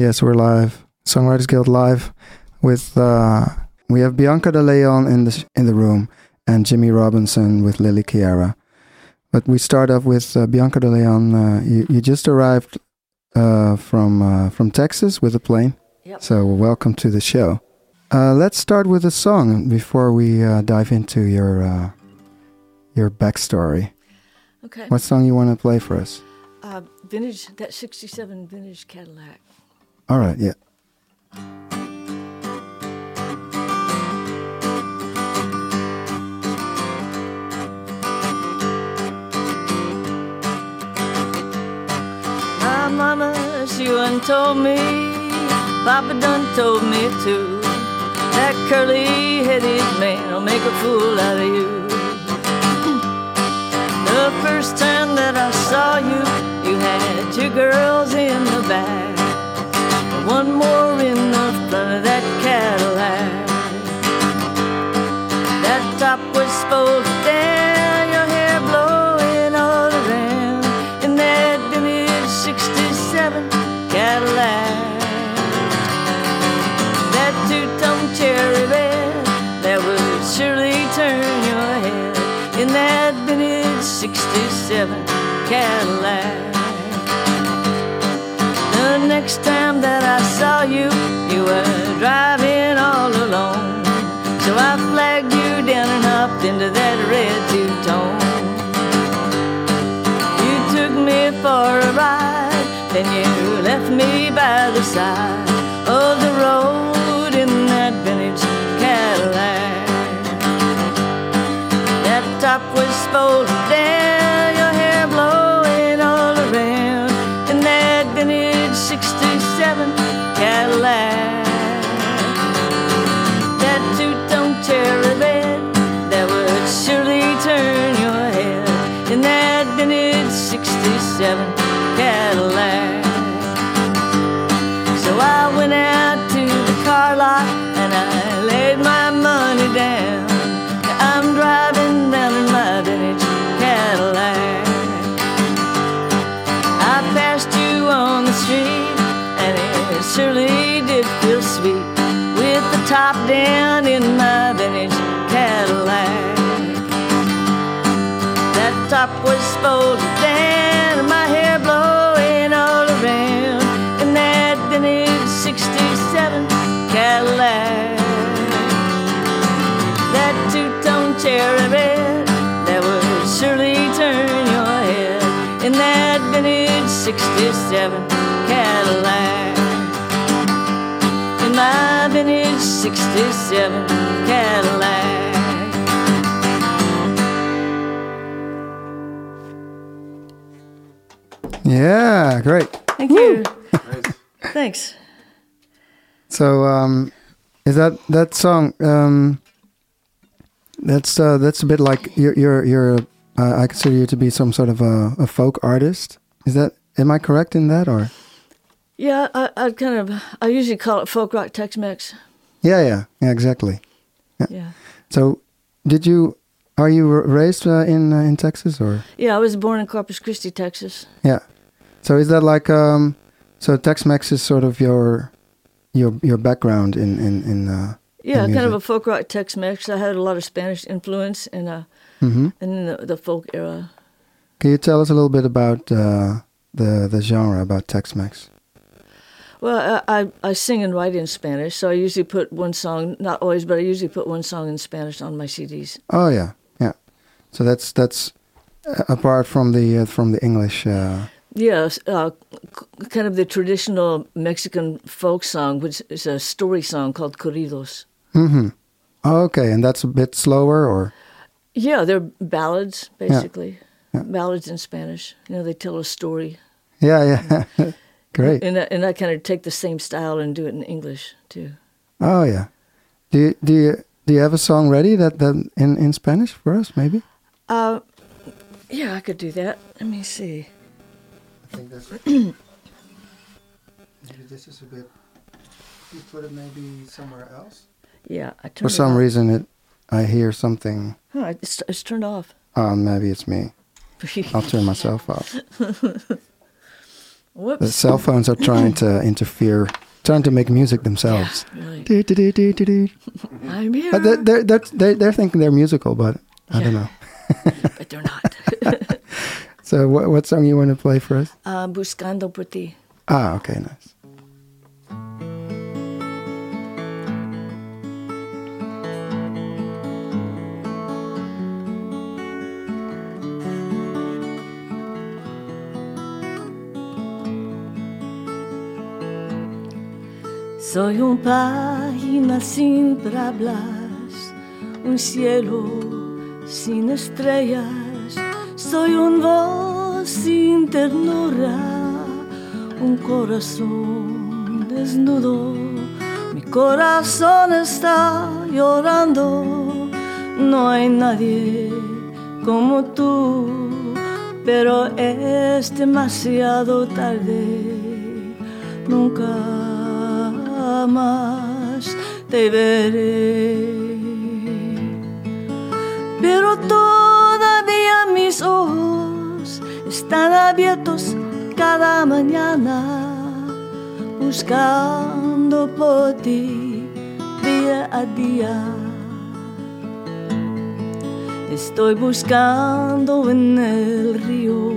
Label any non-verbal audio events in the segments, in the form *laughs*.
Yes, we're live. Songwriters Guild live with uh, we have Bianca De Leon in the in the room and Jimmy Robinson with Lily Chiara. But we start off with uh, Bianca De Leon. Uh, you, you just arrived uh, from uh, from Texas with a plane. Yep. So welcome to the show. Uh, let's start with a song before we uh, dive into your uh, your backstory. Okay. What song you want to play for us? Uh, vintage, that 67 vintage Cadillac. All right, yeah. My mama, she done told me, Papa done told me too. That curly headed man will make a fool out of you. The first time that I saw you, you had two girls in the back, one more in the front of that Cadillac. That top was folded down, your hair blowing all around in that vintage 67 Cadillac. That two-tone cherry red that would surely turn your head in that vintage 67 Cadillac. Next time that I saw you, you were driving all alone. So I flagged you down and hopped into that red two-tone. You took me for a ride, then you left me by the side of the road in that vintage Cadillac. That top was folded down, Cadillac. That two-tone a red that would surely turn your head in that vintage 67 top down in my vintage Cadillac. That top was folded down and my hair blowing all around in that vintage 67 Cadillac. That two-tone cherry red that would surely turn your head in that vintage 67 Cadillac. In my vintage 67 Cadillac. Yeah, great. Thank you. Thanks. So, um, is that that song? Um, that's uh, that's a bit like you're you're, you're uh, I consider you to be some sort of a, a folk artist. Is that am I correct in that or? Yeah, I, I kind of, I usually call it folk rock Tex-Mex. Yeah, yeah, yeah, exactly. Yeah. So, did you are you raised uh, in uh, in Texas or? Yeah, I was born in Corpus Christi, Texas. Yeah. So is that like um? So Tex-Mex is sort of your your your background in in in. Uh, Yeah, in kind of a folk rock Tex-Mex. I had a lot of Spanish influence in uh, Mhm. in the, the folk era. Can you tell us a little bit about uh, the the genre about Tex-Mex? Well, I, I sing and write in Spanish, so I usually put one song, not always, but I usually put one song in Spanish on my CDs. Oh yeah, yeah. So that's that's uh, apart from the uh, from the English. Uh, Yeah, uh, kind of the traditional Mexican folk song, which is a story song called corridos. Mm-hmm. Okay, and that's a bit slower, or Yeah, they're ballads basically. Yeah. Ballads in Spanish. You know, they tell a story. yeah, yeah. *laughs* Great. And I, and I kind of take the same style and do it in English too. Oh yeah. Do you, do you do you have a song ready that that in in Spanish for us maybe? Uh, yeah, I could do that. Let me see. I think that's. *clears throat* maybe this is a bit. You put it maybe somewhere else. Yeah, I turned For some reason, it. I hear something. Huh, it's, it's turned off. Oh, maybe it's me. *laughs* I'll turn myself off. *laughs* The cell phones are trying to *laughs* interfere, trying to make music themselves. Really. Do, do, do, do, do. I'm here. But they're, they're, they're, they're, they're thinking they're musical, but I don't know. *laughs* *laughs* but they're not. So, what, what song you want to play for us? uh, Buscando por ti. Ah, okay, nice. Soy un página sin palabras, un cielo sin estrellas. Soy un voz sin ternura, un corazón desnudo. Mi corazón está llorando, no hay nadie como tú, pero es demasiado tarde. Nunca más te veré. Pero todavía mis ojos están abiertos cada mañana, buscando por ti día a día. Estoy buscando en el río,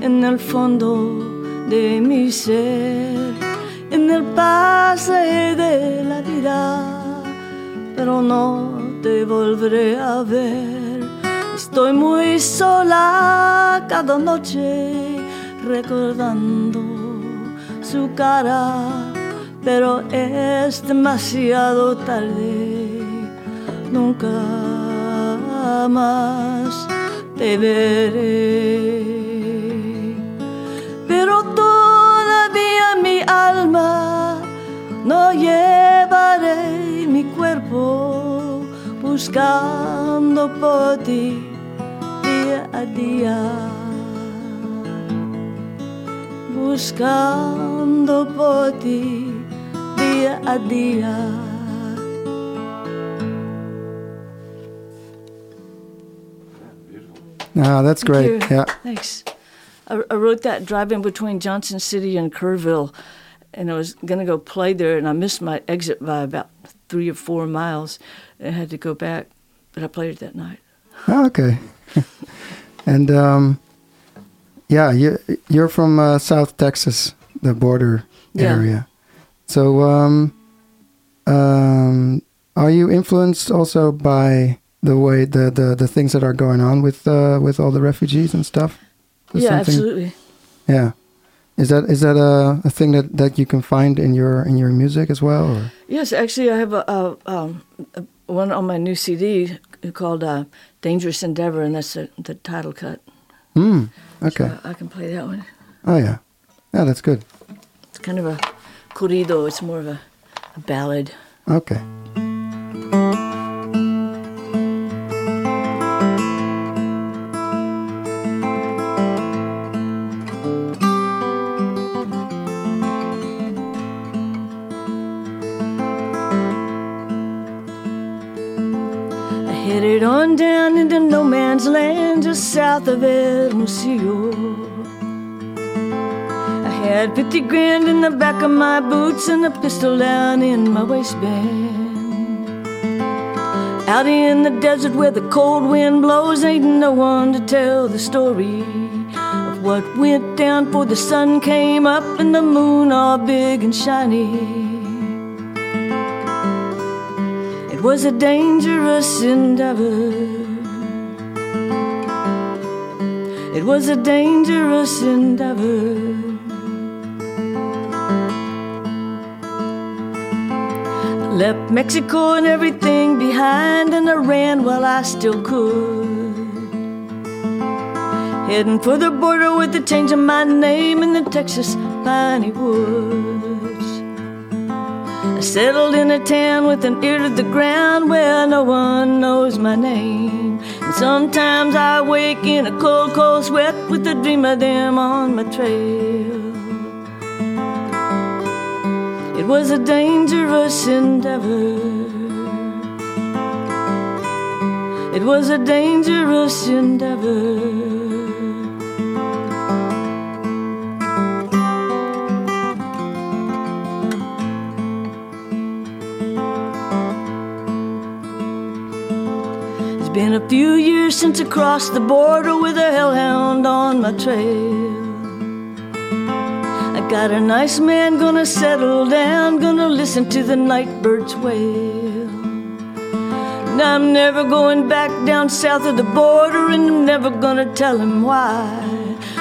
en el fondo de mi ser, en el pase de la vida, pero no te volveré a ver. Estoy muy sola cada noche recordando su cara, pero es demasiado tarde. Nunca más te veré. No llevaré mi cuerpo buscando por ti día a día. Buscando por ti día a día. Ah, that's great. you. Yeah. Thanks. I, I wrote that driving between Johnson City and Kerrville, and I was going to go play there, and I missed my exit by about three or four miles. And I had to go back, but I played it that night. Oh, okay. *laughs* and um, yeah, you you're from uh, South Texas, the border Yeah. area. So, um, um, are you influenced also by the way the, the, the things that are going on with uh, with all the refugees and stuff? Is yeah, absolutely. Yeah. Is that is that a, a thing that, that you can find in your in your music as well? Or? Yes, actually, I have a, a, um, a one on my new CD called uh, "Dangerous Endeavor," and that's the, the title cut. Hmm. Okay. So I can play that one. Oh yeah. Yeah, that's good. It's kind of a corrido. It's more of a, a ballad. Okay. South of Hermosillo. I had 50 grand in the back of my boots and a pistol down in my waistband. Out in the desert where the cold wind blows, ain't no one to tell the story of what went down for the sun came up and the moon all big and shiny. It was a dangerous endeavor. It was a dangerous endeavor. I left Mexico and everything behind, and I ran while I still could. Heading for the border with the change of my name in the Texas piney woods. I settled in a town with an ear to the ground where no one knows my name. Sometimes I wake in a cold, cold sweat with a dream of them on my trail. It was a dangerous endeavor. It was a dangerous endeavor. Been a few years since I crossed the border with a hellhound on my trail. I got a nice man gonna settle down, gonna listen to the night birds wail. And I'm never going back down south of the border, and I'm never gonna tell him why.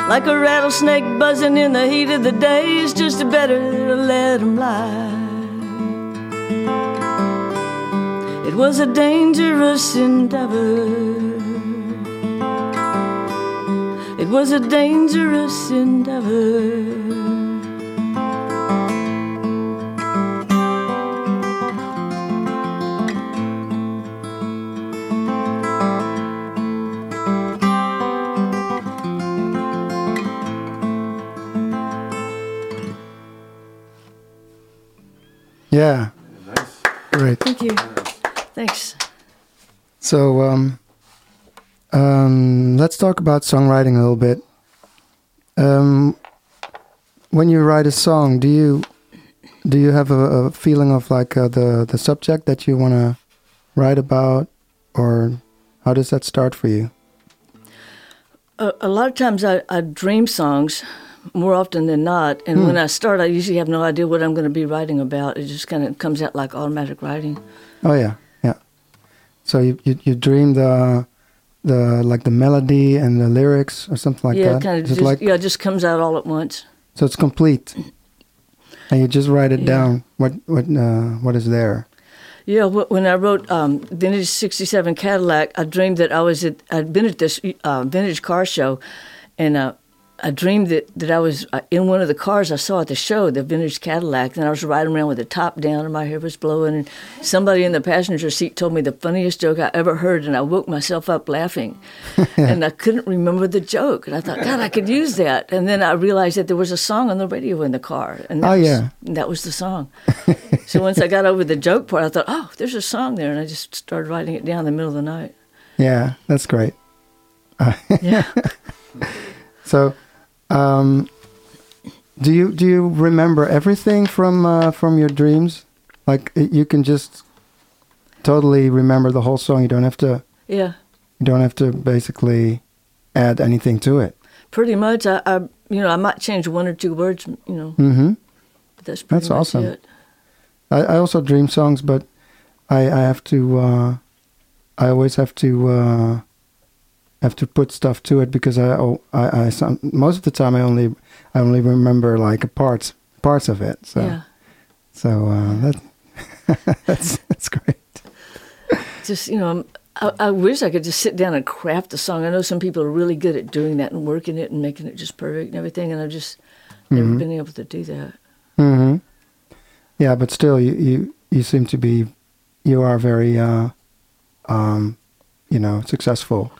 Like a rattlesnake buzzing in the heat of the day, it's just better to let him lie. Was a dangerous endeavor. It was a dangerous endeavor. Yeah. Nice. Great. Thank you. Thanks. So um, um, let's talk about songwriting a little bit. Um, when you write a song, do you do you have a, a feeling of like uh, the the subject that you want to write about, or how does that start for you? A, a lot of times I, I dream songs more often than not, and when I start, I usually have no idea what I'm going to be writing about. It just kind of comes out like automatic writing. Oh yeah. So you you, you dream the the like the melody and the lyrics or something like yeah, that. kind of Is just like yeah, it just comes out all at once. so it's complete, and you just write it Yeah. down. What what uh, what is there? Yeah, when I wrote um, Vintage '67 Cadillac, I dreamed that I was at I'd been at this uh, vintage car show, and uh, I dreamed that, that I was uh, in one of the cars I saw at the show, the vintage Cadillac, and I was riding around with the top down and my hair was blowing, and somebody in the passenger seat told me the funniest joke I ever heard, and I woke myself up laughing, *laughs* and I couldn't remember the joke, and I thought, God, I could use that, and then I realized that there was a song on the radio in the car, and that Oh, was, yeah. that was the song. *laughs* so once I got over the joke part, I thought, oh, there's a song there, and I just started writing it down in the middle of the night. Yeah, that's great. *laughs* Yeah. So, um, do you do you remember everything from uh, from your dreams? Like you can just totally remember the whole song. You don't have to. yeah. You don't have to basically add anything to it. Pretty much, I, I, you know, I might change one or two words, you know, Mm-hmm. but that's pretty That's much awesome. it. I, I also dream songs, but I I have to. Uh, I always have to. Uh, have to put stuff to it because I, oh, I, I some, most of the time I only I only remember like parts parts of it. So Yeah. so uh, that *laughs* that's that's great. Just, you know, I'm- I, I wish I could just sit down and craft a song. I know some people are really good at doing that and working it and making it just perfect and everything, and I've just never Mhm. been able to do that. hmm Yeah, but still, you, you you seem to be you are very uh, um, you know successful.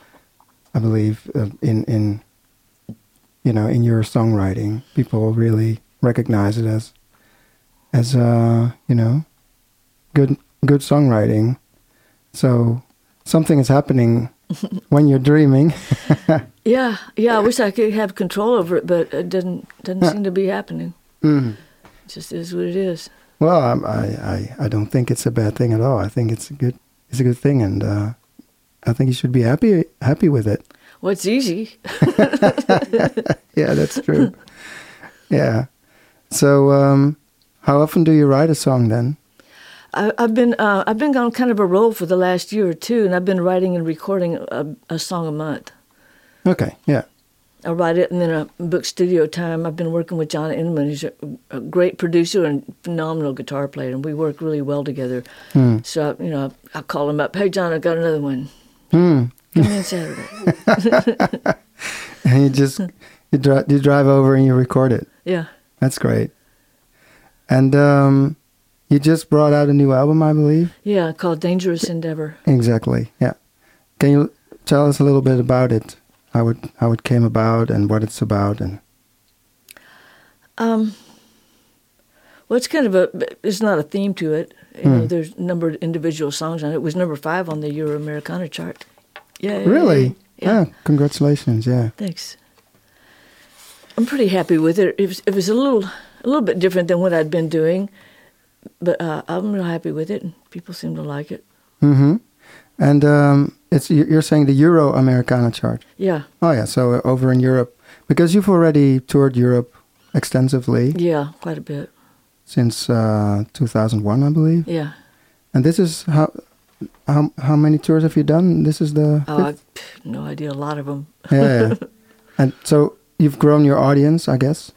I believe uh, in in you know in your songwriting, people really recognize it as as uh, you know good good songwriting. So something is happening *laughs* when you're dreaming. *laughs* Yeah, yeah. I wish I could have control over it, but it doesn't doesn't seem to be happening. Mhm. It just is what it is. Well, I, I I don't think it's a bad thing at all. I think it's a good it's a good thing, and uh, I think you should be happy happy with it. Well, it's easy. *laughs* Yeah, that's *laughs* true. yeah. So, um, how often do you write a song then? I, I've been uh, I've been on kind of a roll for the last year or two, and I've been writing and recording a, a song a month. Okay. Yeah. I write it and then I book studio time. I've been working with John Inmon. who's a, a great producer and phenomenal guitar player, and we work really well together. Hmm. So, you know, I call him up. Hey, John, I got another one. Hmm. *laughs* *laughs* And you just you drive you drive over and you record it. yeah. That's great. And um, you just brought out a new album, I believe. Yeah, called Dangerous Endeavor. Exactly. Yeah. Can you tell us a little bit about it? How it how it came about and what it's about and Um, well, it's kind of a, it's not a theme to it. You know, there's a number of individual songs on it. It was number five on the Euro Americana chart. Yeah. really Yeah. Ah, congratulations yeah Thanks. I'm pretty happy with it. It was, it was a little a little bit different than what I'd been doing, but uh, I'm real happy with it, and people seem to like it. Mm-hmm. And um, it's you- you're saying the Euro Americana chart. Yeah, Oh yeah, so uh, over in Europe, because you've already toured Europe extensively yeah, quite a bit. Since uh, 2001, I believe. Yeah. And this is how how how many tours have you done? This is the Oh, pff, no idea. A lot of them. yeah, yeah. *laughs* and so you've grown your audience, I guess.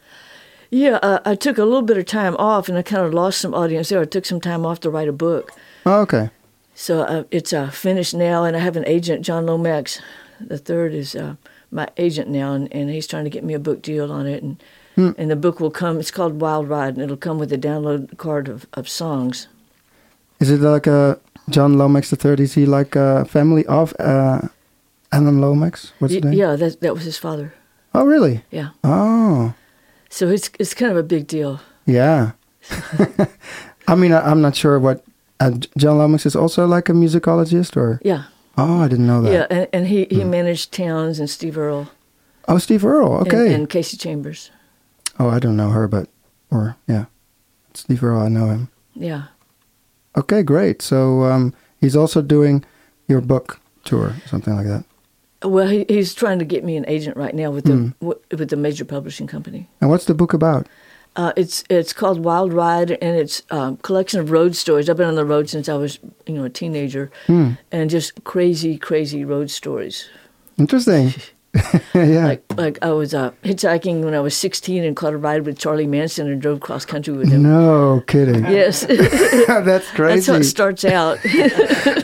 Yeah, uh, I took a little bit of time off, and I kind of lost some audience there. I took some time off to write a book, Oh, okay. so uh, it's uh, finished now. And I have an agent, John Lomax, the third is uh, my agent now, and, and he's trying to get me a book deal on it. And Hmm. and the book will come. It's called Wild Ride, and it'll come with a download card of, of songs. Is it like a John Lomax the third? Is he like a family of uh, Alan Lomax? What's Y- his name? yeah, that that was his father. Oh, really? Yeah, Oh, so it's it's kind of a big deal. yeah. *laughs* *laughs* I mean, I, I'm not sure what. Uh, John Lomax is also like a musicologist, or Yeah, oh, I didn't know that. yeah, and, and he, he Hmm. managed Townes and Steve Earle Oh, Steve Earle. and- Okay. and Kasey Chambers. Oh, I don't know her, but or yeah, Steve Earle. I know him. Yeah. Okay, great. So um, he's also doing your book tour, something like that. Well, he, he's trying to get me an agent right now with the Hmm. w- with the major publishing company. And what's the book about? Uh, it's it's called Wild Ride, and it's a collection of road stories. I've been on the road since I was you know a teenager, Hmm. and just crazy, crazy road stories. Interesting. *laughs* *laughs* yeah. Like like I was uh, hitchhiking when I was 16 and caught a ride with Charlie Manson and drove cross country with him. no kidding. *laughs* Yes, *laughs* that's crazy. that's how it starts out.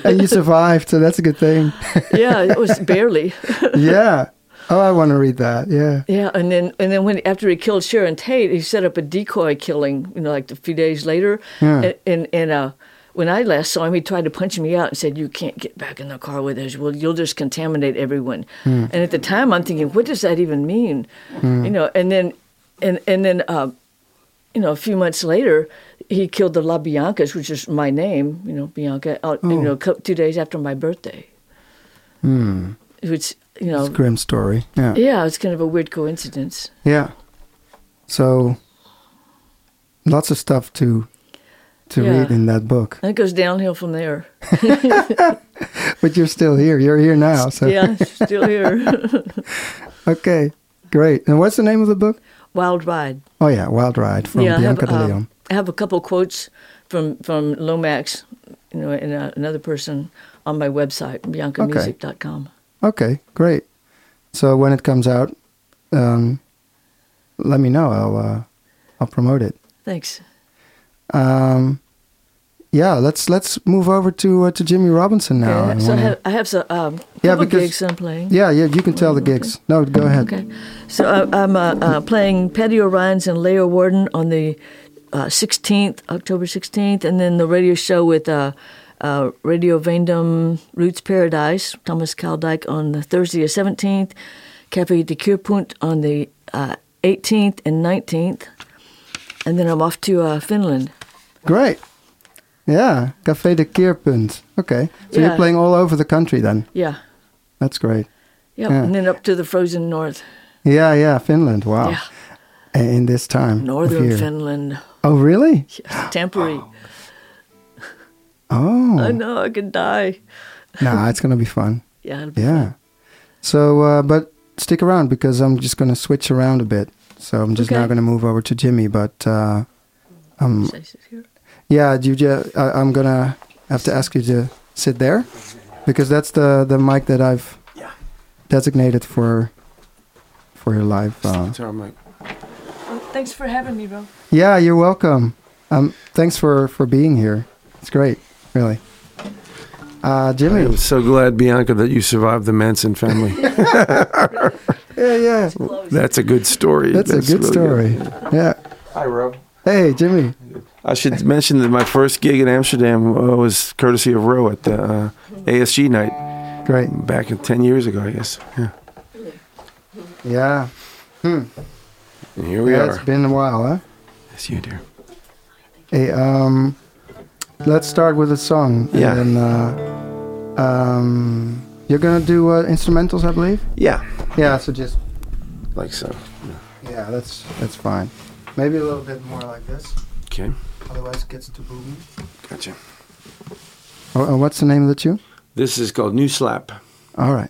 and you survived, so that's a good thing. yeah, it was barely. yeah. Oh, I want to read that. Yeah. Yeah, and then and then when after he killed Sharon Tate, he set up a decoy killing. You know, like a few days later, Yeah. and and, and uh, when I last saw him, he tried to punch me out and said, "You can't get back in the car with us. Well, you'll just contaminate everyone." Hmm. And at the time, I'm thinking, "What does that even mean?" You know, and then and and then uh, you know, a few months later, he killed the La Biancas, which is my name. You know, Bianca. You Oh. know, cou- two days after my birthday, Hmm. which you know, It's a grim story. Yeah. yeah, it's kind of a weird coincidence. Yeah. So lots of stuff to to Yeah. read in that book. It goes downhill from there. *laughs* But you're still here. You're here now. So Yeah, still here. *laughs* okay. Great. And what's the name of the book? Wild Ride. Oh yeah, Wild Ride from yeah, I have, Bianca de um, Leon. I have a couple quotes from from Lomax, you know, and uh, another person on my website, biancamusic.com. Okay, great. So when it comes out, um, let me know. I'll uh, I'll promote it. Thanks. Um, yeah, let's let's move over to uh, to Jimmy Robinson now. Okay, I so I have, I have some um, Yeah, because- gigs I'm playing. yeah, yeah, you can tell the gigs. No, go ahead. Okay, so I, I'm uh, uh, playing Patty O'Ryan's and Leeuwarden on the uh, 16th, October 16th, and then the radio show with uh, uh, Radio Veendam Roots Paradise, Thomas Kaldyke on the Thursday the 17th, Cafe de Keurpunt on the uh, 18th and 19th, and then I'm off to uh, Finland. Great. Yeah, Café de Keerpunt. Okay, so Yeah. you're playing all over the country then. Yeah, That's great. yep. Yeah. and then up to the frozen north. Yeah, yeah, Finland. Wow. Yeah, In this time northern. Finland. Oh, really? Yes, Tampere. Oh, I know I could die. *laughs* nah, it's gonna be fun. Yeah, it'll be Yeah. So, uh, but stick around because I'm just gonna switch around a bit. So I'm just now gonna move over to Jimmy. But uh, um. Yeah, you ju- I, I'm gonna have to ask you to sit there because that's the the mic that I've designated for for your live. Uh, It's mic. Well, thanks for having me, bro. yeah, you're welcome. Um, thanks for for being here. It's great, really. Uh, Jimmy. I'm so glad, Bianca, that you survived the Manson family. *laughs* *laughs* Yeah, yeah. That's a good story. That's, a good really story. Yeah. Hi, Ro. Hey, Jimmy. I should mention that my first gig in Amsterdam uh, was courtesy of Ro at the uh, ASG night Great. back in 10 years ago, I guess. Yeah. Yeah. Hmm. And here we yeah, are. it's been a while, huh? Yes, you do. Hey, um, let's start with a song. Yeah. And then, uh, um, you're gonna do uh, instrumentals, I believe. Yeah, Yeah. So just like so. yeah, that's that's fine. Maybe a little bit more like this. Okay, Otherwise, it gets too boomy. gotcha. Oh, what's the name of the tune? This is called New Slap. All right.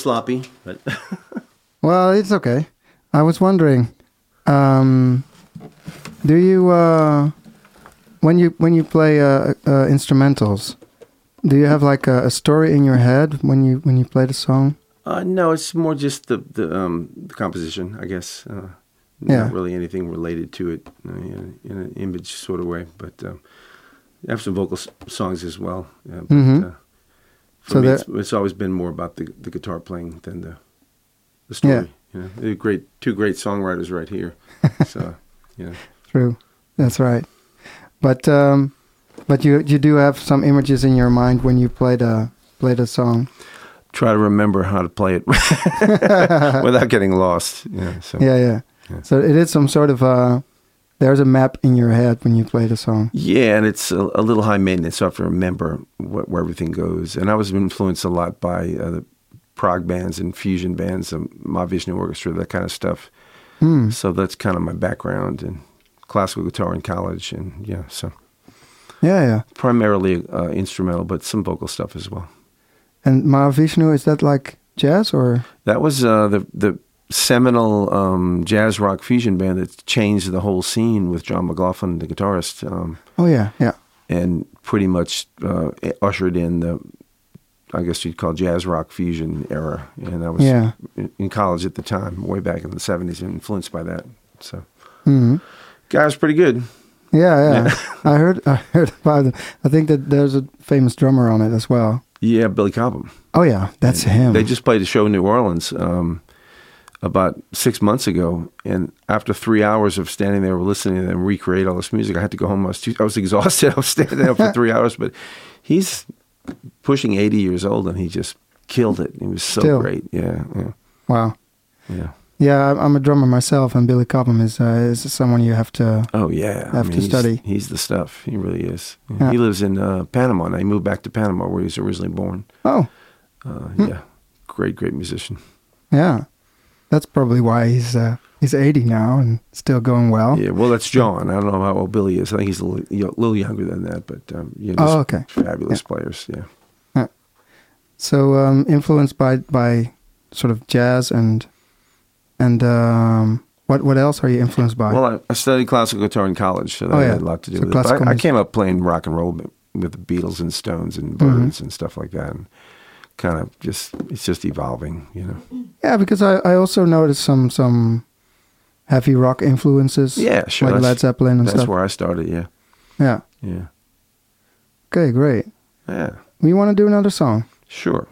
Sloppy, but *laughs* Well, it's okay. I was wondering, um, do you uh, when you when you play uh, uh, instrumentals, do you have like a, a story in your head when you when you play the song? uh, no, it's more just the the, um, the composition, I guess. Uh, Yeah. Not really anything related to it uh, in, in an image sort of way, but um, I have some vocal s- songs as well. Uh, but, Mhm. For So me, it's, it's always been more about the the guitar playing than the the story. Yeah. You know, great, two great songwriters right here. so, *laughs* know, True, that's right. But um, but you you do have some images in your mind when you play the play the song. try to remember how to play it *laughs* *laughs* without getting lost. Yeah. So. Yeah, yeah. Yeah. So it is some sort of uh, there's a map in your head when you play the song. Yeah, and it's a, a little high maintenance, so I have to remember what, where everything goes. And I was influenced a lot by uh, the prog bands and fusion bands, um, Mahavishnu Orchestra, that kind of stuff. Hmm. So that's kind of my background in classical guitar in college, and yeah, so Yeah, yeah. primarily uh, instrumental, but some vocal stuff as well. And Mahavishnu is that like jazz or? That was uh, the the seminal um, jazz rock fusion band that changed the whole scene with John McLaughlin, the guitarist, um, Oh yeah, yeah. and pretty much uh, ushered in the, I guess you'd call jazz rock fusion era. And I was Yeah. in, college at the time, way back in the '70s, influenced by that. So, hmm guy was pretty good. Yeah, yeah. *laughs* I heard I heard about it. I think that there's a famous drummer on it as well. Yeah, Billy Cobham. Oh yeah, that's him. They just played a show in New Orleans um, about six months ago, and after three hours of standing there listening to them recreate all this music, I had to go home. I was too, I was exhausted. *laughs* I was standing there for *laughs* three hours, but he's pushing eighty years old, and he just killed it. He was so Still. great. Yeah, yeah, wow. yeah. Yeah, I'm- a drummer myself, and Billy Cobham is uh, is someone you have to. Oh yeah, Have to he's, study. He's the stuff. He really is. Yeah. He lives in uh, Panama now. He moved back to Panama where he was originally born. Oh, Uh, Hmm. Yeah, great, great musician. yeah. That's probably why he's uh, he's 80 now and still going well. Yeah, well, that's John. I don't know how old Billy is. I think he's a little, yo- little younger than that, but um, yeah, just Oh, okay. fabulous players. Yeah, So um, influenced by by sort of jazz and and um, what what else are you influenced by? Well, I, I studied classical guitar in college, so that Oh, yeah. had a lot to do So with it. But I, I came up playing rock and roll with the Beatles and Stones and Mm-hmm. Byrds and stuff like that, and kind of just it's just evolving, you know. yeah, because I, I also noticed some some heavy rock influences. Yeah, sure. like that's- Led Zeppelin and That's stuff. where I started. Yeah, Yeah. yeah, Okay, great. yeah. We want to do another song. Sure.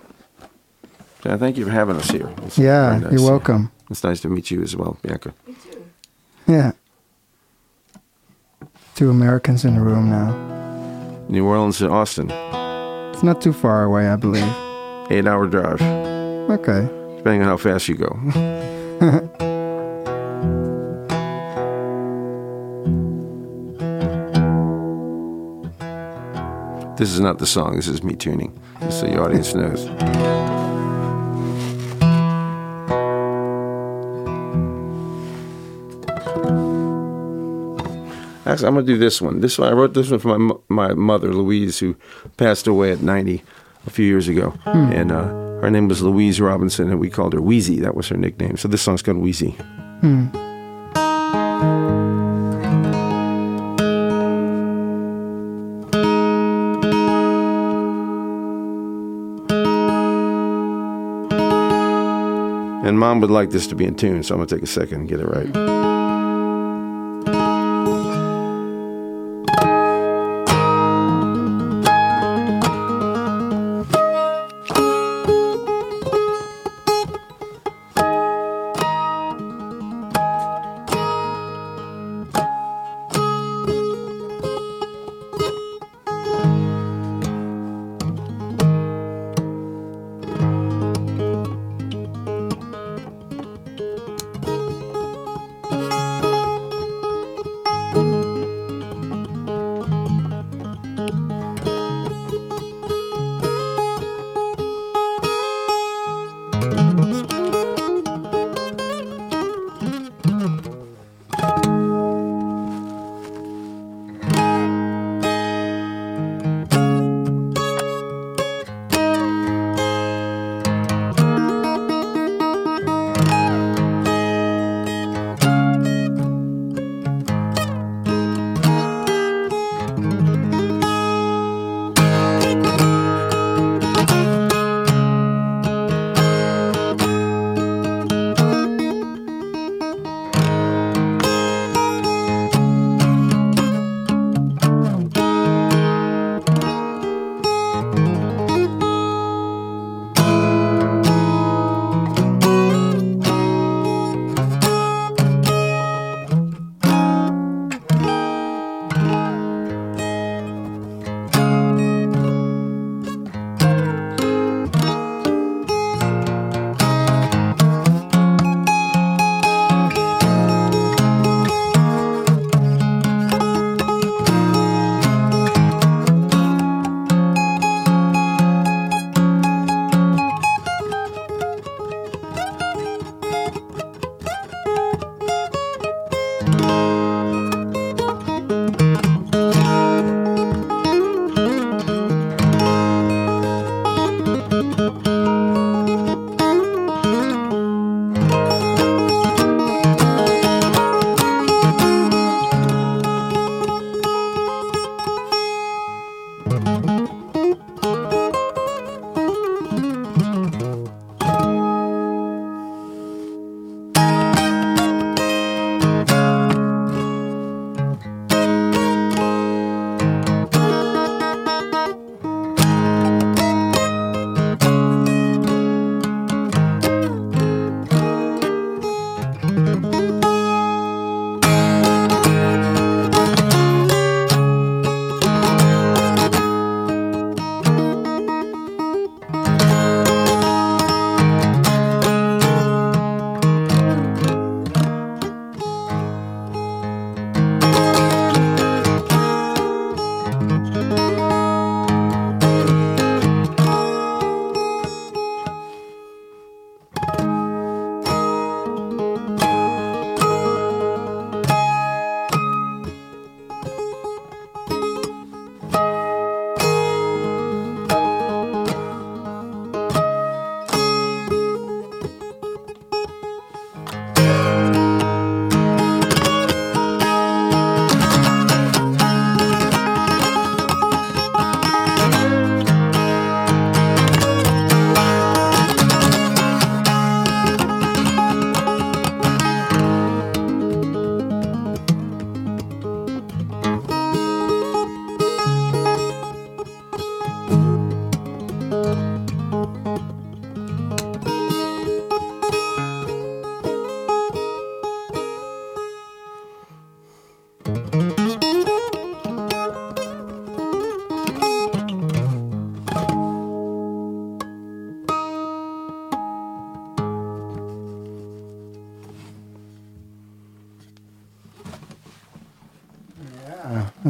Yeah, thank you for having us here. It's Yeah, nice, you're yeah. welcome. It's nice to meet you as well, Bianca. Me too. Yeah. Two Americans in the room now. New Orleans and Austin, It's not too far away, I believe. Eight-hour drive, Okay. depending on how fast you go. *laughs* This is not the song. This is me tuning, just so the audience knows. Actually, I'm gonna do this one. This one I wrote this one for my mo- my mother Louise, who passed away at 90 a few years ago, and uh, her name was Louise Robinson, and we called her Wheezy. That was her nickname. So this song's called Wheezy. And mom would like this to be in tune, so I'm gonna take a second and get it right.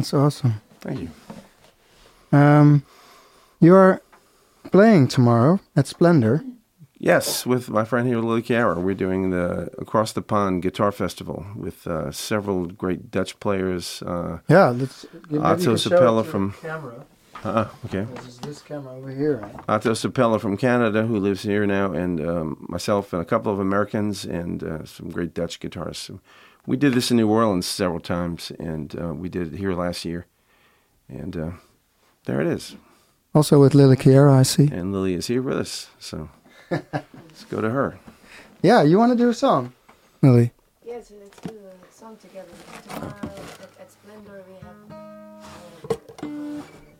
That's awesome. Thank you. Um, you're playing tomorrow at Splendor. Yes, with my friend here, Lily Chiara. We're doing the Across the Pond Guitar Festival with uh, several great Dutch players. Uh, Yeah, let's. Otto you can show Sapella from- camera. uh, okay. This is this camera over here. Otto Sapella from Canada, who lives here now, and um, myself and a couple of Americans and uh, some great Dutch guitarists. So we did this in New Orleans several times, and uh, we did it here last year. And uh, there it is. Also with Lily Kiera, I see. And Lily is here with us. So let's go to her. Yeah, you want to do a song, Lily? Yes, let's do a song together. Tomorrow at, at Splendor we have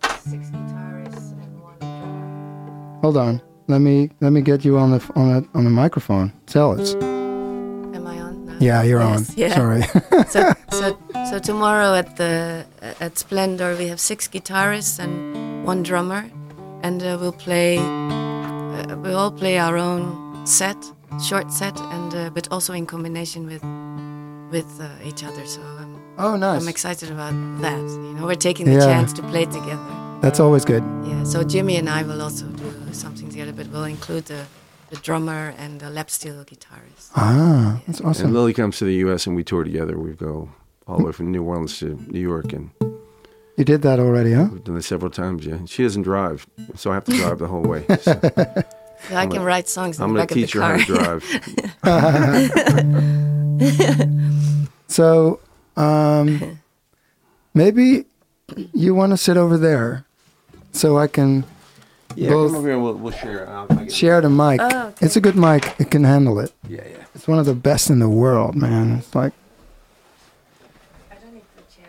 uh, six guitarists and one drummer. Hold on. Let me let me get you on the on the on the microphone. Tell us. Am I on now? Yeah, you're Yes, on. Yeah. Sorry. *laughs* so, so, so tomorrow at the at Splendor we have six guitarists and one drummer, and uh, we'll play. Uh, we all play our own set, short set, and uh, but also in combination with with uh, each other. So I'm oh, nice. I'm excited about that. You know, we're taking the Yeah. chance to play together. That's always good. Yeah. So Jimmy and I will also do something together, but we'll include the the drummer and the lap steel guitarist. Ah, that's awesome. And awesome. Lily comes to the U.S. and we tour together. We go all the way from New Orleans to New York, and You did that already, huh? we've done this several times. Yeah, she doesn't drive, so I have to drive the whole way. So *laughs* So I can write songs in I'm the going back to teach her how to drive. *laughs* So, um, maybe you want to sit over there, so I can Yeah, Both- come over here. and We'll, we'll share. I'll, I'll share the mic. Oh, okay. It's a good mic. It can handle it. Yeah, yeah. It's one of the best in the world, man. It's like I don't need the chair.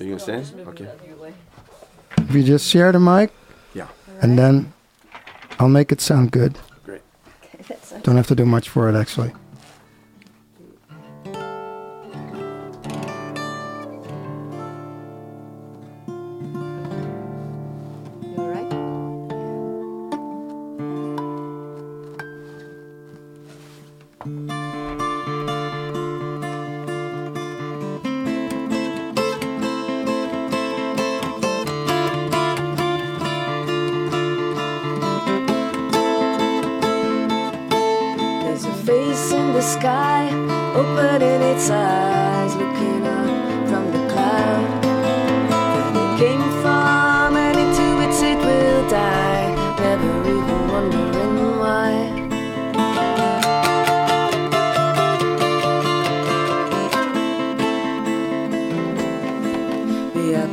Are you gonna stand? Okay. if you just share the mic, Yeah. and then I'll make it sound good. Great. Okay, Don't have to do much for it, actually.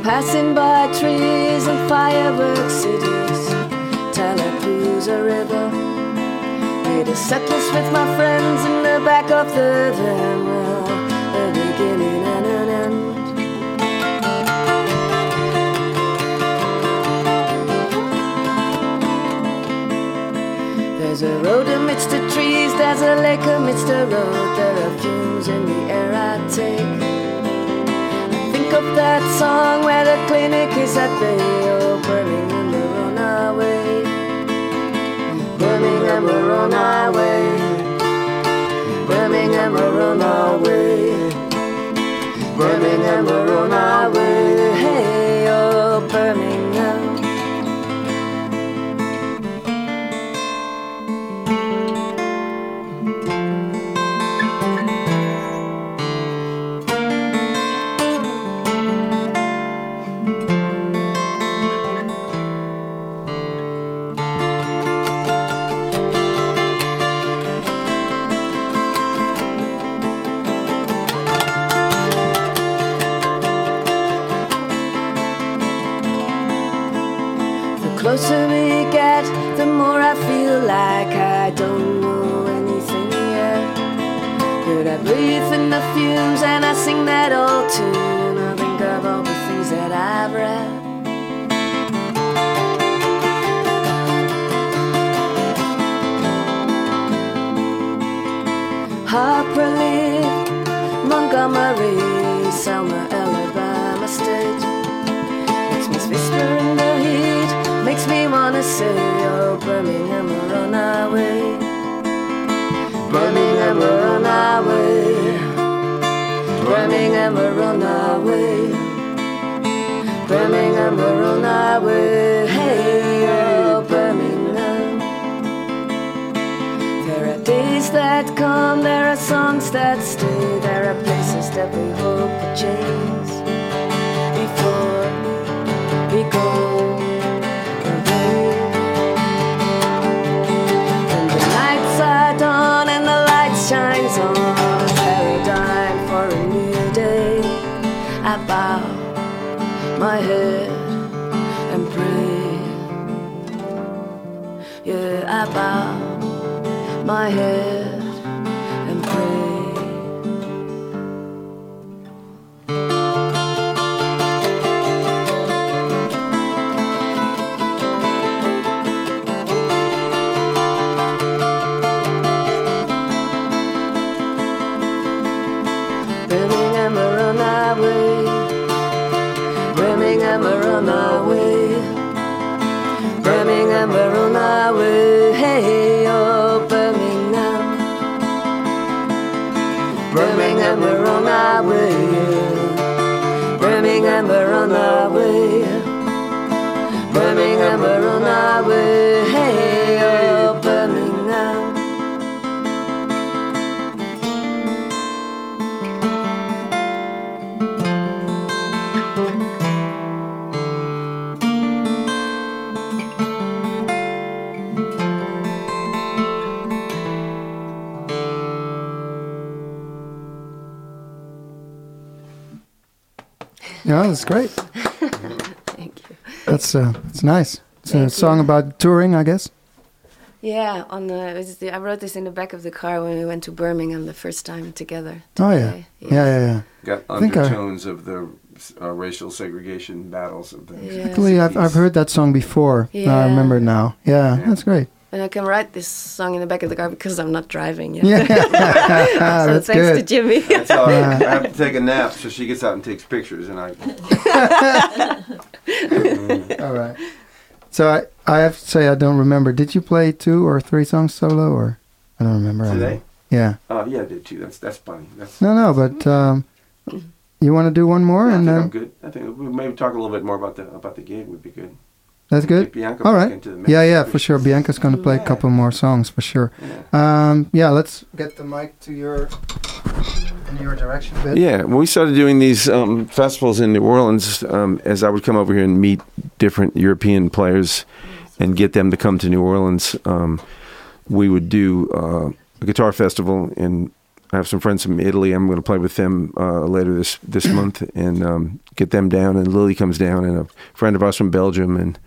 Passing by trees and firework cities, Tallapoosa River. Made a set list with my friends in the back of the van. Well, a beginning and an end. There's a road amidst the trees, there's a lake amidst the road. There are fumes in the air I take. Of that song where the clinic is at bay. Oh, Birmingham, we're on our way. Birmingham, we're on our way. Birmingham, we're on our way. Birmingham, we're on our way. Lee, Montgomery, Selma, Alabama State. Makes me whisper in the heat, makes me wanna say, Oh, Birmingham, we're on our way. Birmingham, we're on our way. Birmingham, we're on our way. Birmingham, we're on our way. That come, there are songs that stay, there are places that we hope will change before we go away. And the nights are and the light shines on paradigm for a new day. I bow my head and pray. Yeah, I bow my head that's great. *laughs* Thank you. That's uh, it's nice. It's a Thank you. song about touring, I guess. Yeah, on the, it was the I wrote this in the back of the car when we went to Birmingham the first time together. to Oh yeah, play. yeah, yeah, yeah. Got I think I- undertones of the uh, racial segregation battles of the. Yeah. Actually, I've I've heard that song before. Yeah. I remember it now. Yeah, Yeah. that's great. And I can write this song in the back of the car because I'm not driving yet. Yeah, *laughs* *laughs* so that's thanks to. Jimmy. That's how *laughs* I, have to take a nap, so she gets out and takes pictures, and I. All right. So I I have to say I don't remember. Did you play two or three songs solo or I don't remember. Today? Yeah. Oh yeah, I did too. That's that's funny. That's. No, no, but um, you want to do one more Yeah, I and think then I'm good. I think we maybe talk a little bit more about the about the gig would be good. That's good. Get Bianca All back right. into the mix. Yeah, yeah, for sure. Bianca's gonna play a couple more songs for sure. Yeah. Um, yeah, let's get the mic to your in your direction bit. Yeah, when we started doing these um, festivals in New Orleans, um, as I would come over here and meet different European players and get them to come to New Orleans, um, we would do uh, a guitar festival. And I have some friends from Italy. I'm going to play with them uh, later this this month and um, get them down. And Lily comes down, and a friend of ours from Belgium, and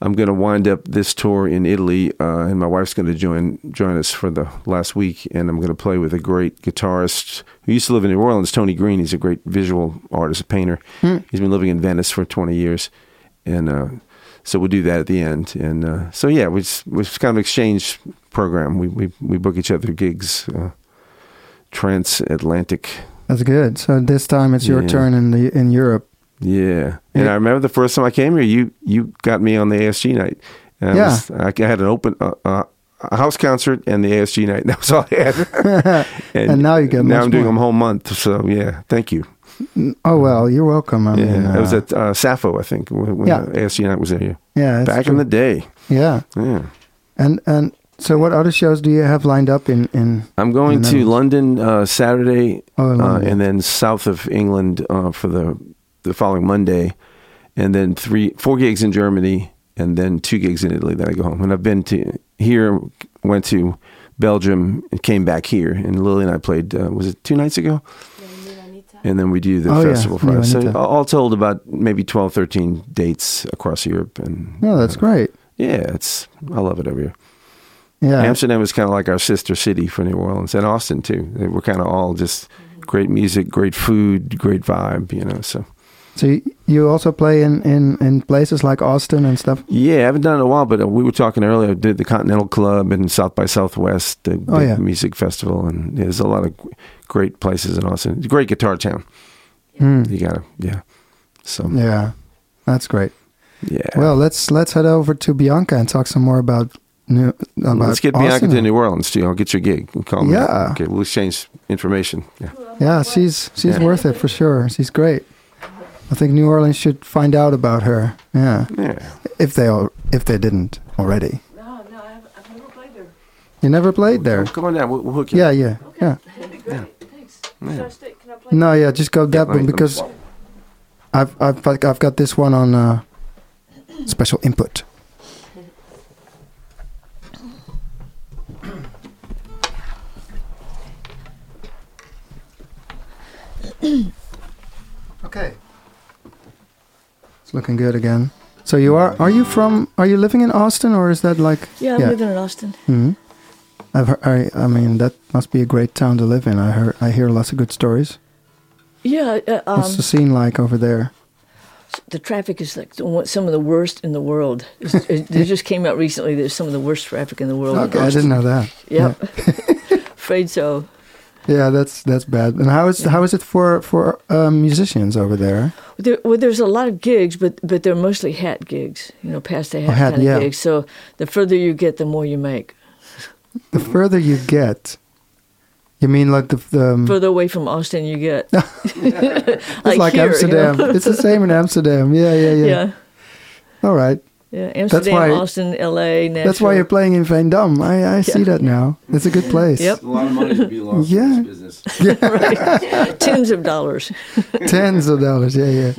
I'm going to wind up this tour in Italy, uh, and my wife's going to join join us for the last week, and I'm going to play with a great guitarist who used to live in New Orleans, Tony Green. He's a great visual artist, a painter. He's been living in Venice for 20 years, and uh, so we'll do that at the end. And uh, so yeah, we just, we just kind of exchange program. We we we book each other gigs, uh, transatlantic. That's good. So this time it's your Yeah. turn in the in Europe. Yeah, and Yeah. I remember the first time I came here, you you got me on the ASG night. And I Yeah. was- I, had an open uh, uh, a house concert and the ASG night. *laughs* That was all I had. *laughs* And now you get now I'm doing them whole month. So yeah, thank you. Oh well, you're welcome. I Yeah, mean, it was uh, at uh, Sappho, I think, when, Yeah. the ASG night was there. yeah, Back true. in the day. yeah. Yeah, And and so what other shows do you have lined up in in? I'm going In to London uh, Saturday, Oh, in uh, and then south of England uh, for the the following Monday, and then three four gigs in Germany, and then two gigs in Italy. Then I go home. And I've been to here, went to Belgium, and came back here. And Lily and I played. Uh, was it two nights ago? And then we do the Oh, yeah, festival for us. So all told, about maybe 12, 13 dates across Europe. And No, that's uh, great. Yeah, it's I love it over here. Yeah, Amsterdam is kind of like our sister city for New Orleans and Austin too. We're kind of all just great music, great food, great vibe, you know. So So you, you also play in, in, in places like Austin and stuff. yeah, I haven't done it in a while, but uh, we were talking earlier. I did the Continental Club and South by Southwest, the Oh, yeah. music festival, and there's a lot of great places in Austin. It's a great guitar town. Hmm. You gotta, yeah. So Yeah, that's great. yeah. Well, let's let's head over to Bianca and talk some more about new about Let's get Bianca Austin. to New Orleans too. I'll get your gig. and Call me. Yeah. Okay, we'll exchange information. Yeah. Yeah, she's she's Yeah. worth it for sure. She's great. I think New Orleans should find out about her. Yeah, Yeah. if they al- if they didn't already. No, no, I haven't, I've never played there. You never played there. Come on down. We'll, we'll hook you. Yeah, yeah, yeah. *laughs* Great, thanks. Should I stay, can I play? No, yeah, just go that Right, one because I've I've I've got this one on uh, special input. *coughs* okay, it's looking good again. So you are are you from are you living in Austin or is that like Yeah, I'm Yeah. living in Austin. hmm I've heard, I I mean that must be a great town to live in. I heard I hear lots of good stories. Yeah, uh, um, What's the scene like over there? the traffic is like some of the worst in the world. It, it *laughs* just came out recently. There's some of the worst traffic in the world. Okay, I didn't know that. Yep. *laughs* Afraid so. Yeah, that's that's bad. And how is how is it for for um, musicians over there? There, well, there's a lot of gigs, but but they're mostly hat gigs. You know, past the hat, Oh, hat, kind of gigs. So the further you get, the more you make. The further you get, you mean like the the um, Further away from Austin, you get. *laughs* it's *laughs* like, here, you Amsterdam. know? it's the same in Amsterdam. Yeah, yeah, yeah. yeah. All right. Yeah, Amsterdam, why- Austin, L.A., Nashville. That's why you're playing in Veendam. I I see that now. It's a good place. Yep. A lot of money to be lost Yeah. in this business. *laughs* *laughs* tens of dollars. *laughs* Tens of dollars. Yeah, yeah.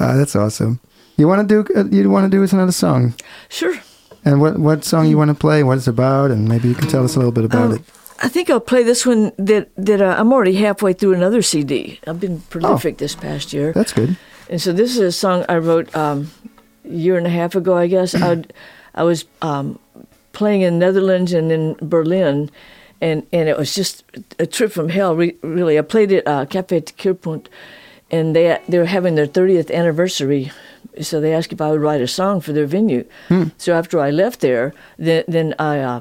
Uh, that's awesome. You want to do uh, you want to do us another song? Sure. And what what song you want to play? What it's about? And maybe you can tell us a little bit about Um, it. I think I'll play this one. That that uh, I'm already halfway through another CD. I've been prolific this past year, That's good. and so this is a song I wrote um, a year and a half ago, I guess. I I was um, playing in Netherlands and in Berlin, and and it was just a trip from hell. Re- really, I played at uh, Café de Keerpunt, and they they were having their 30th anniversary. So they asked if I would write a song for their venue. So after I left there, then then I uh,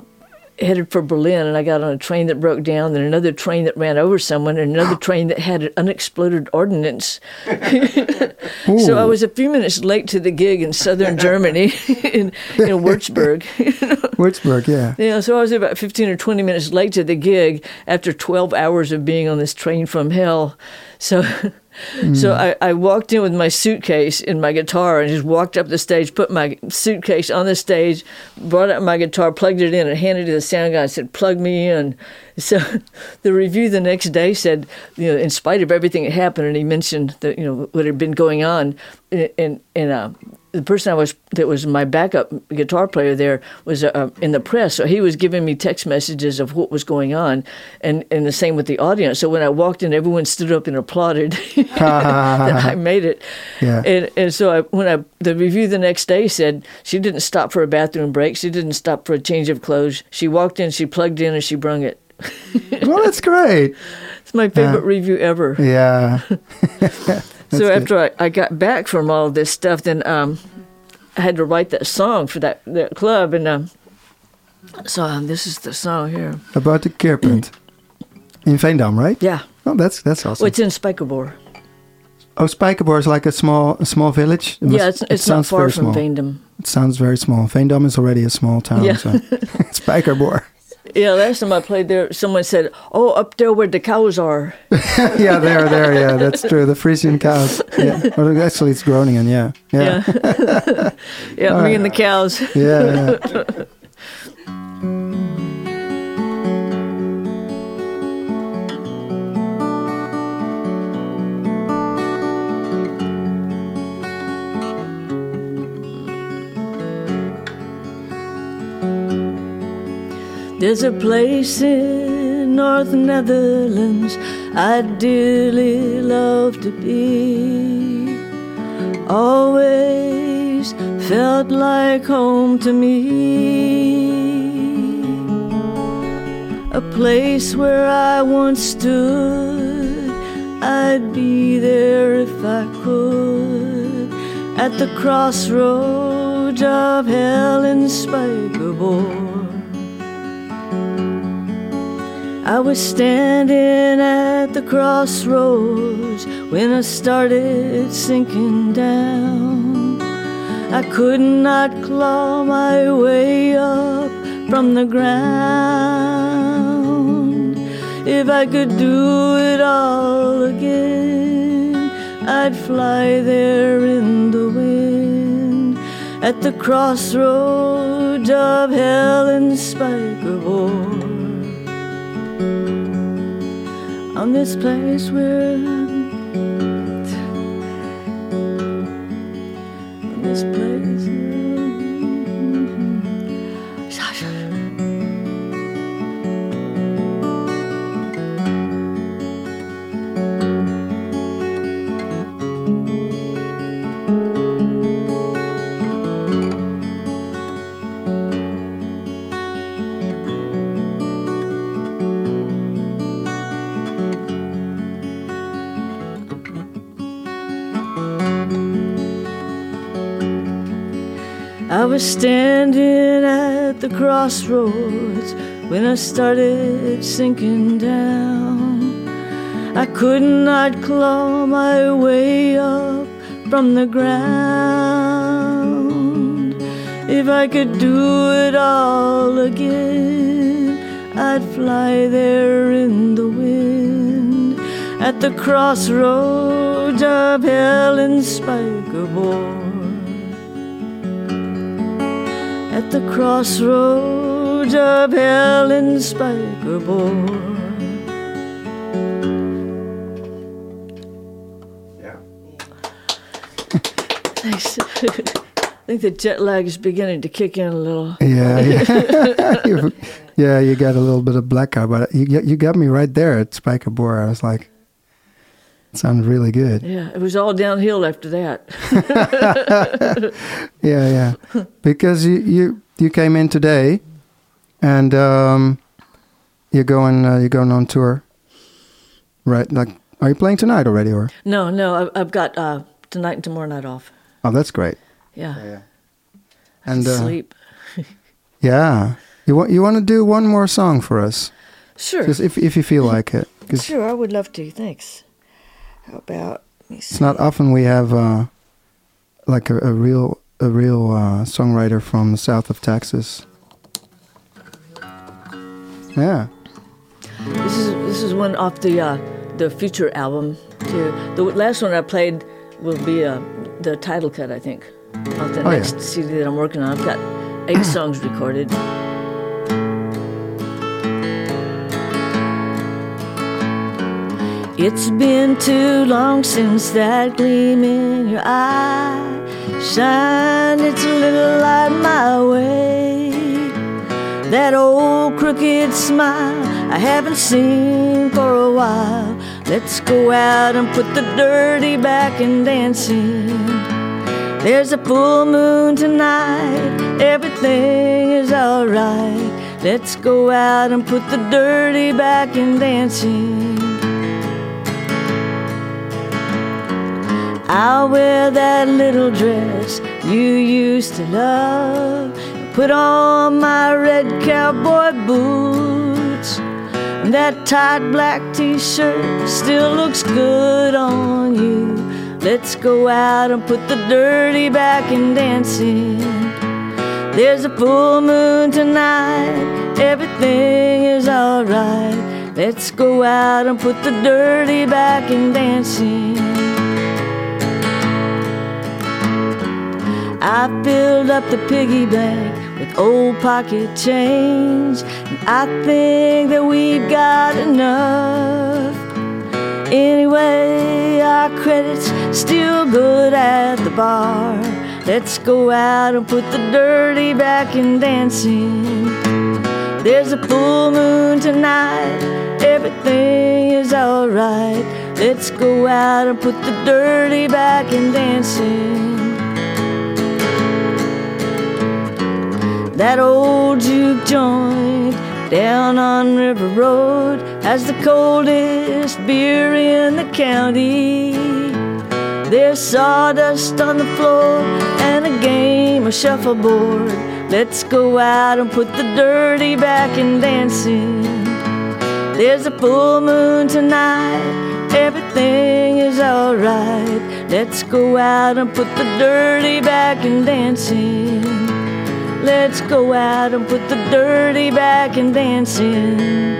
headed for Berlin, and I got on a train that broke down, then another train that ran over someone, and another *gasps* train that had an unexploded ordnance. *laughs* so I was a few minutes late to the gig in southern Germany, *laughs* in, in Würzburg. *laughs* Würzburg, yeah. Yeah, so I was about 15 or 20 minutes late to the gig after 12 hours of being on this train from hell. So so I, I walked in with my suitcase and my guitar and just walked up the stage, put my suitcase on the stage, brought out my guitar, plugged it in, and handed it to the sound guy and said, Plug me in. *laughs* So the review the next day said, you know, in spite of everything that happened, and he mentioned that, you know, what had been going on, and, and, and uh, the person I was that was my backup guitar player there was uh, in the press, so he was giving me text messages of what was going on, and and the same with the audience. So when I walked in, everyone stood up and applauded *laughs* that I *laughs* made it. Yeah. And and so I, when I the review the next day said she didn't stop for a bathroom break, she didn't stop for a change of clothes. She walked in, she plugged in, and she brung it. well, that's great. *laughs* It's my favorite review ever. Yeah. So after I, I got back from all this stuff, then um, I had to write that song for that, that club, and um, so um, this is the song here. About the Keerpunt. *clears throat* In Veendam, right? Yeah, Oh, that's that's awesome. well, it's in Spijkerboor. oh, Spijkerboor is like a small a small village. It yeah, must- it's, it it's not sounds far very from small. Veendam. It sounds very small. Veendam is already a small town. Yeah. So. *laughs* Spijkerboor. Yeah, last time I played there, someone said, "Oh, up there where the cows are." *laughs* yeah, there, there, yeah, that's true. The Frisian cows. Yeah. Well, actually, it's Groningen, yeah. Yeah. Yeah, *laughs* yeah, me and the cows. Yeah. yeah. *laughs* There's a place in North Netherlands I'd dearly love to be. Always felt like home to me. A place where I once stood. I'd be there if I could. At the crossroads of hell and Spijkerboor. I was standing at the crossroads when I started sinking down. I could not claw my way up from the ground. If I could do it all again, I'd fly there in the wind at the crossroads of hell and Spijkerboor. On this place where on this place I was standing at the crossroads when I started sinking down. I could not claw my way up from the ground. If I could do it all again, I'd fly there in the wind at the crossroads of hell and Spijkerboor at the crossroads of hell and Spijkerboor. Yeah. Thanks. *laughs* I think the jet lag is beginning to kick in a little. Yeah, yeah. *laughs* *laughs* You- yeah, you got a little bit of blackout, but you got- you got me right there at Spijkerboor. I was like, it sounded really good. Yeah, it was all downhill after that. *laughs* Yeah, yeah. because you, you you came in today, and um, you're going uh, you're going on tour, right? Like, are you playing tonight already, or? No, no, I- I've got uh, tonight and tomorrow night off. Oh, that's great. Yeah, yeah. I And can uh, sleep. *laughs* yeah, you want you want to do one more song for us, Sure, just if if you feel like it, 'cause sure, I would love to. Thanks. How about? Let me see. It's not often we have uh, like a, a real a real uh, songwriter from the south of Texas. Yeah. This is this is one off the uh, the future album. Too. The last one I played will be uh, the title cut, I think, of the Oh, yeah. next CD that I'm working on. I've got eight songs recorded. It's been too long since that gleam in your eye shined its little light my way. That old crooked smile I haven't seen for a while. Let's go out and put the dirty back in dancing. There's a full moon tonight, everything is alright. Let's go out and put the dirty back in dancing. I'll wear that little dress you used to love. Put on my red cowboy boots. And that tight black t shirt still looks good on you. Let's go out and put the dirty back in dancing. There's a full moon tonight, everything is alright. Let's go out and put the dirty back in dancing. I filled up the piggy bank with old pocket change, and I think that we've got enough. Anyway, our credit's still good at the bar. Let's go out and put the dirty back in dancing. There's a full moon tonight, everything is alright. Let's go out and put the dirty back in dancing. That old juke joint down on River Road has the coldest beer in the county. There's sawdust on the floor and a game of shuffleboard. Let's go out and put the dirty back in dancing. There's a full moon tonight, everything is alright. Let's go out and put the dirty back in dancing. Let's go out and put the dirty back in dancing.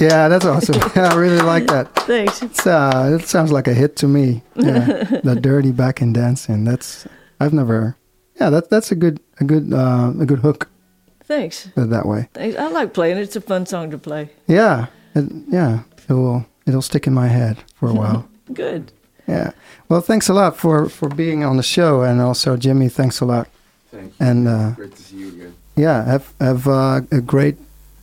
Yeah, that's awesome. *laughs* I really like that. Thanks. It's, uh, it sounds like a hit to me. Yeah, the *laughs* dirty back and dancing. That's I've never. Yeah, that that's a good a good uh, a good hook. Thanks. Put it that way. Thanks. I like playing. It's a fun song to play. Yeah, it, yeah. It will it'll stick in my head for a while. *laughs* Good. Yeah. Well, thanks a lot for for being on the show, and also Jimmy, thanks a lot. Thank you. And uh, Great to see you again. yeah, have have uh, a great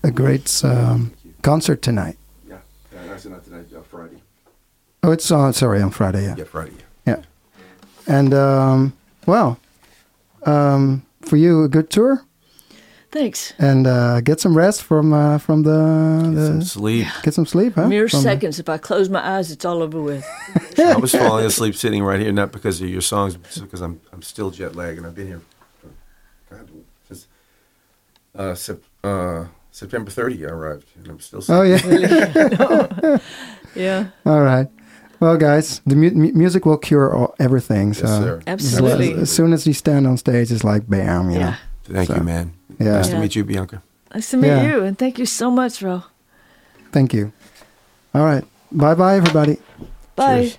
a great um, concert tonight. Yeah. Uh, actually, not tonight. Uh, Friday. Oh, it's on. Sorry, on Friday. Yeah. Yeah, Friday. Yeah. And um, well, um, for you, a good tour, Thanks. and uh, get some rest from uh, from the, Get some sleep. get some sleep, huh? Mere From- seconds. If I close my eyes, it's all over with. *laughs* I was falling asleep sitting right here, not because of your songs, but because I'm I'm still jet lagged, and I've been here for, God, since uh, sep- uh, September 30. I arrived, and I'm still. Oh sleeping. *laughs* yeah. *laughs* Yeah. All right. Well, guys, the mu- mu- music will cure all, everything. So Yes, sir. as, Absolutely. as soon as you stand on stage, it's like bam, you know. Yeah. Thank So, you, man. yeah. Nice to meet you, Bianca. Nice to meet Yeah. you, and thank you so much, Ro. Thank you. All right. Bye, bye, everybody. Bye. Cheers.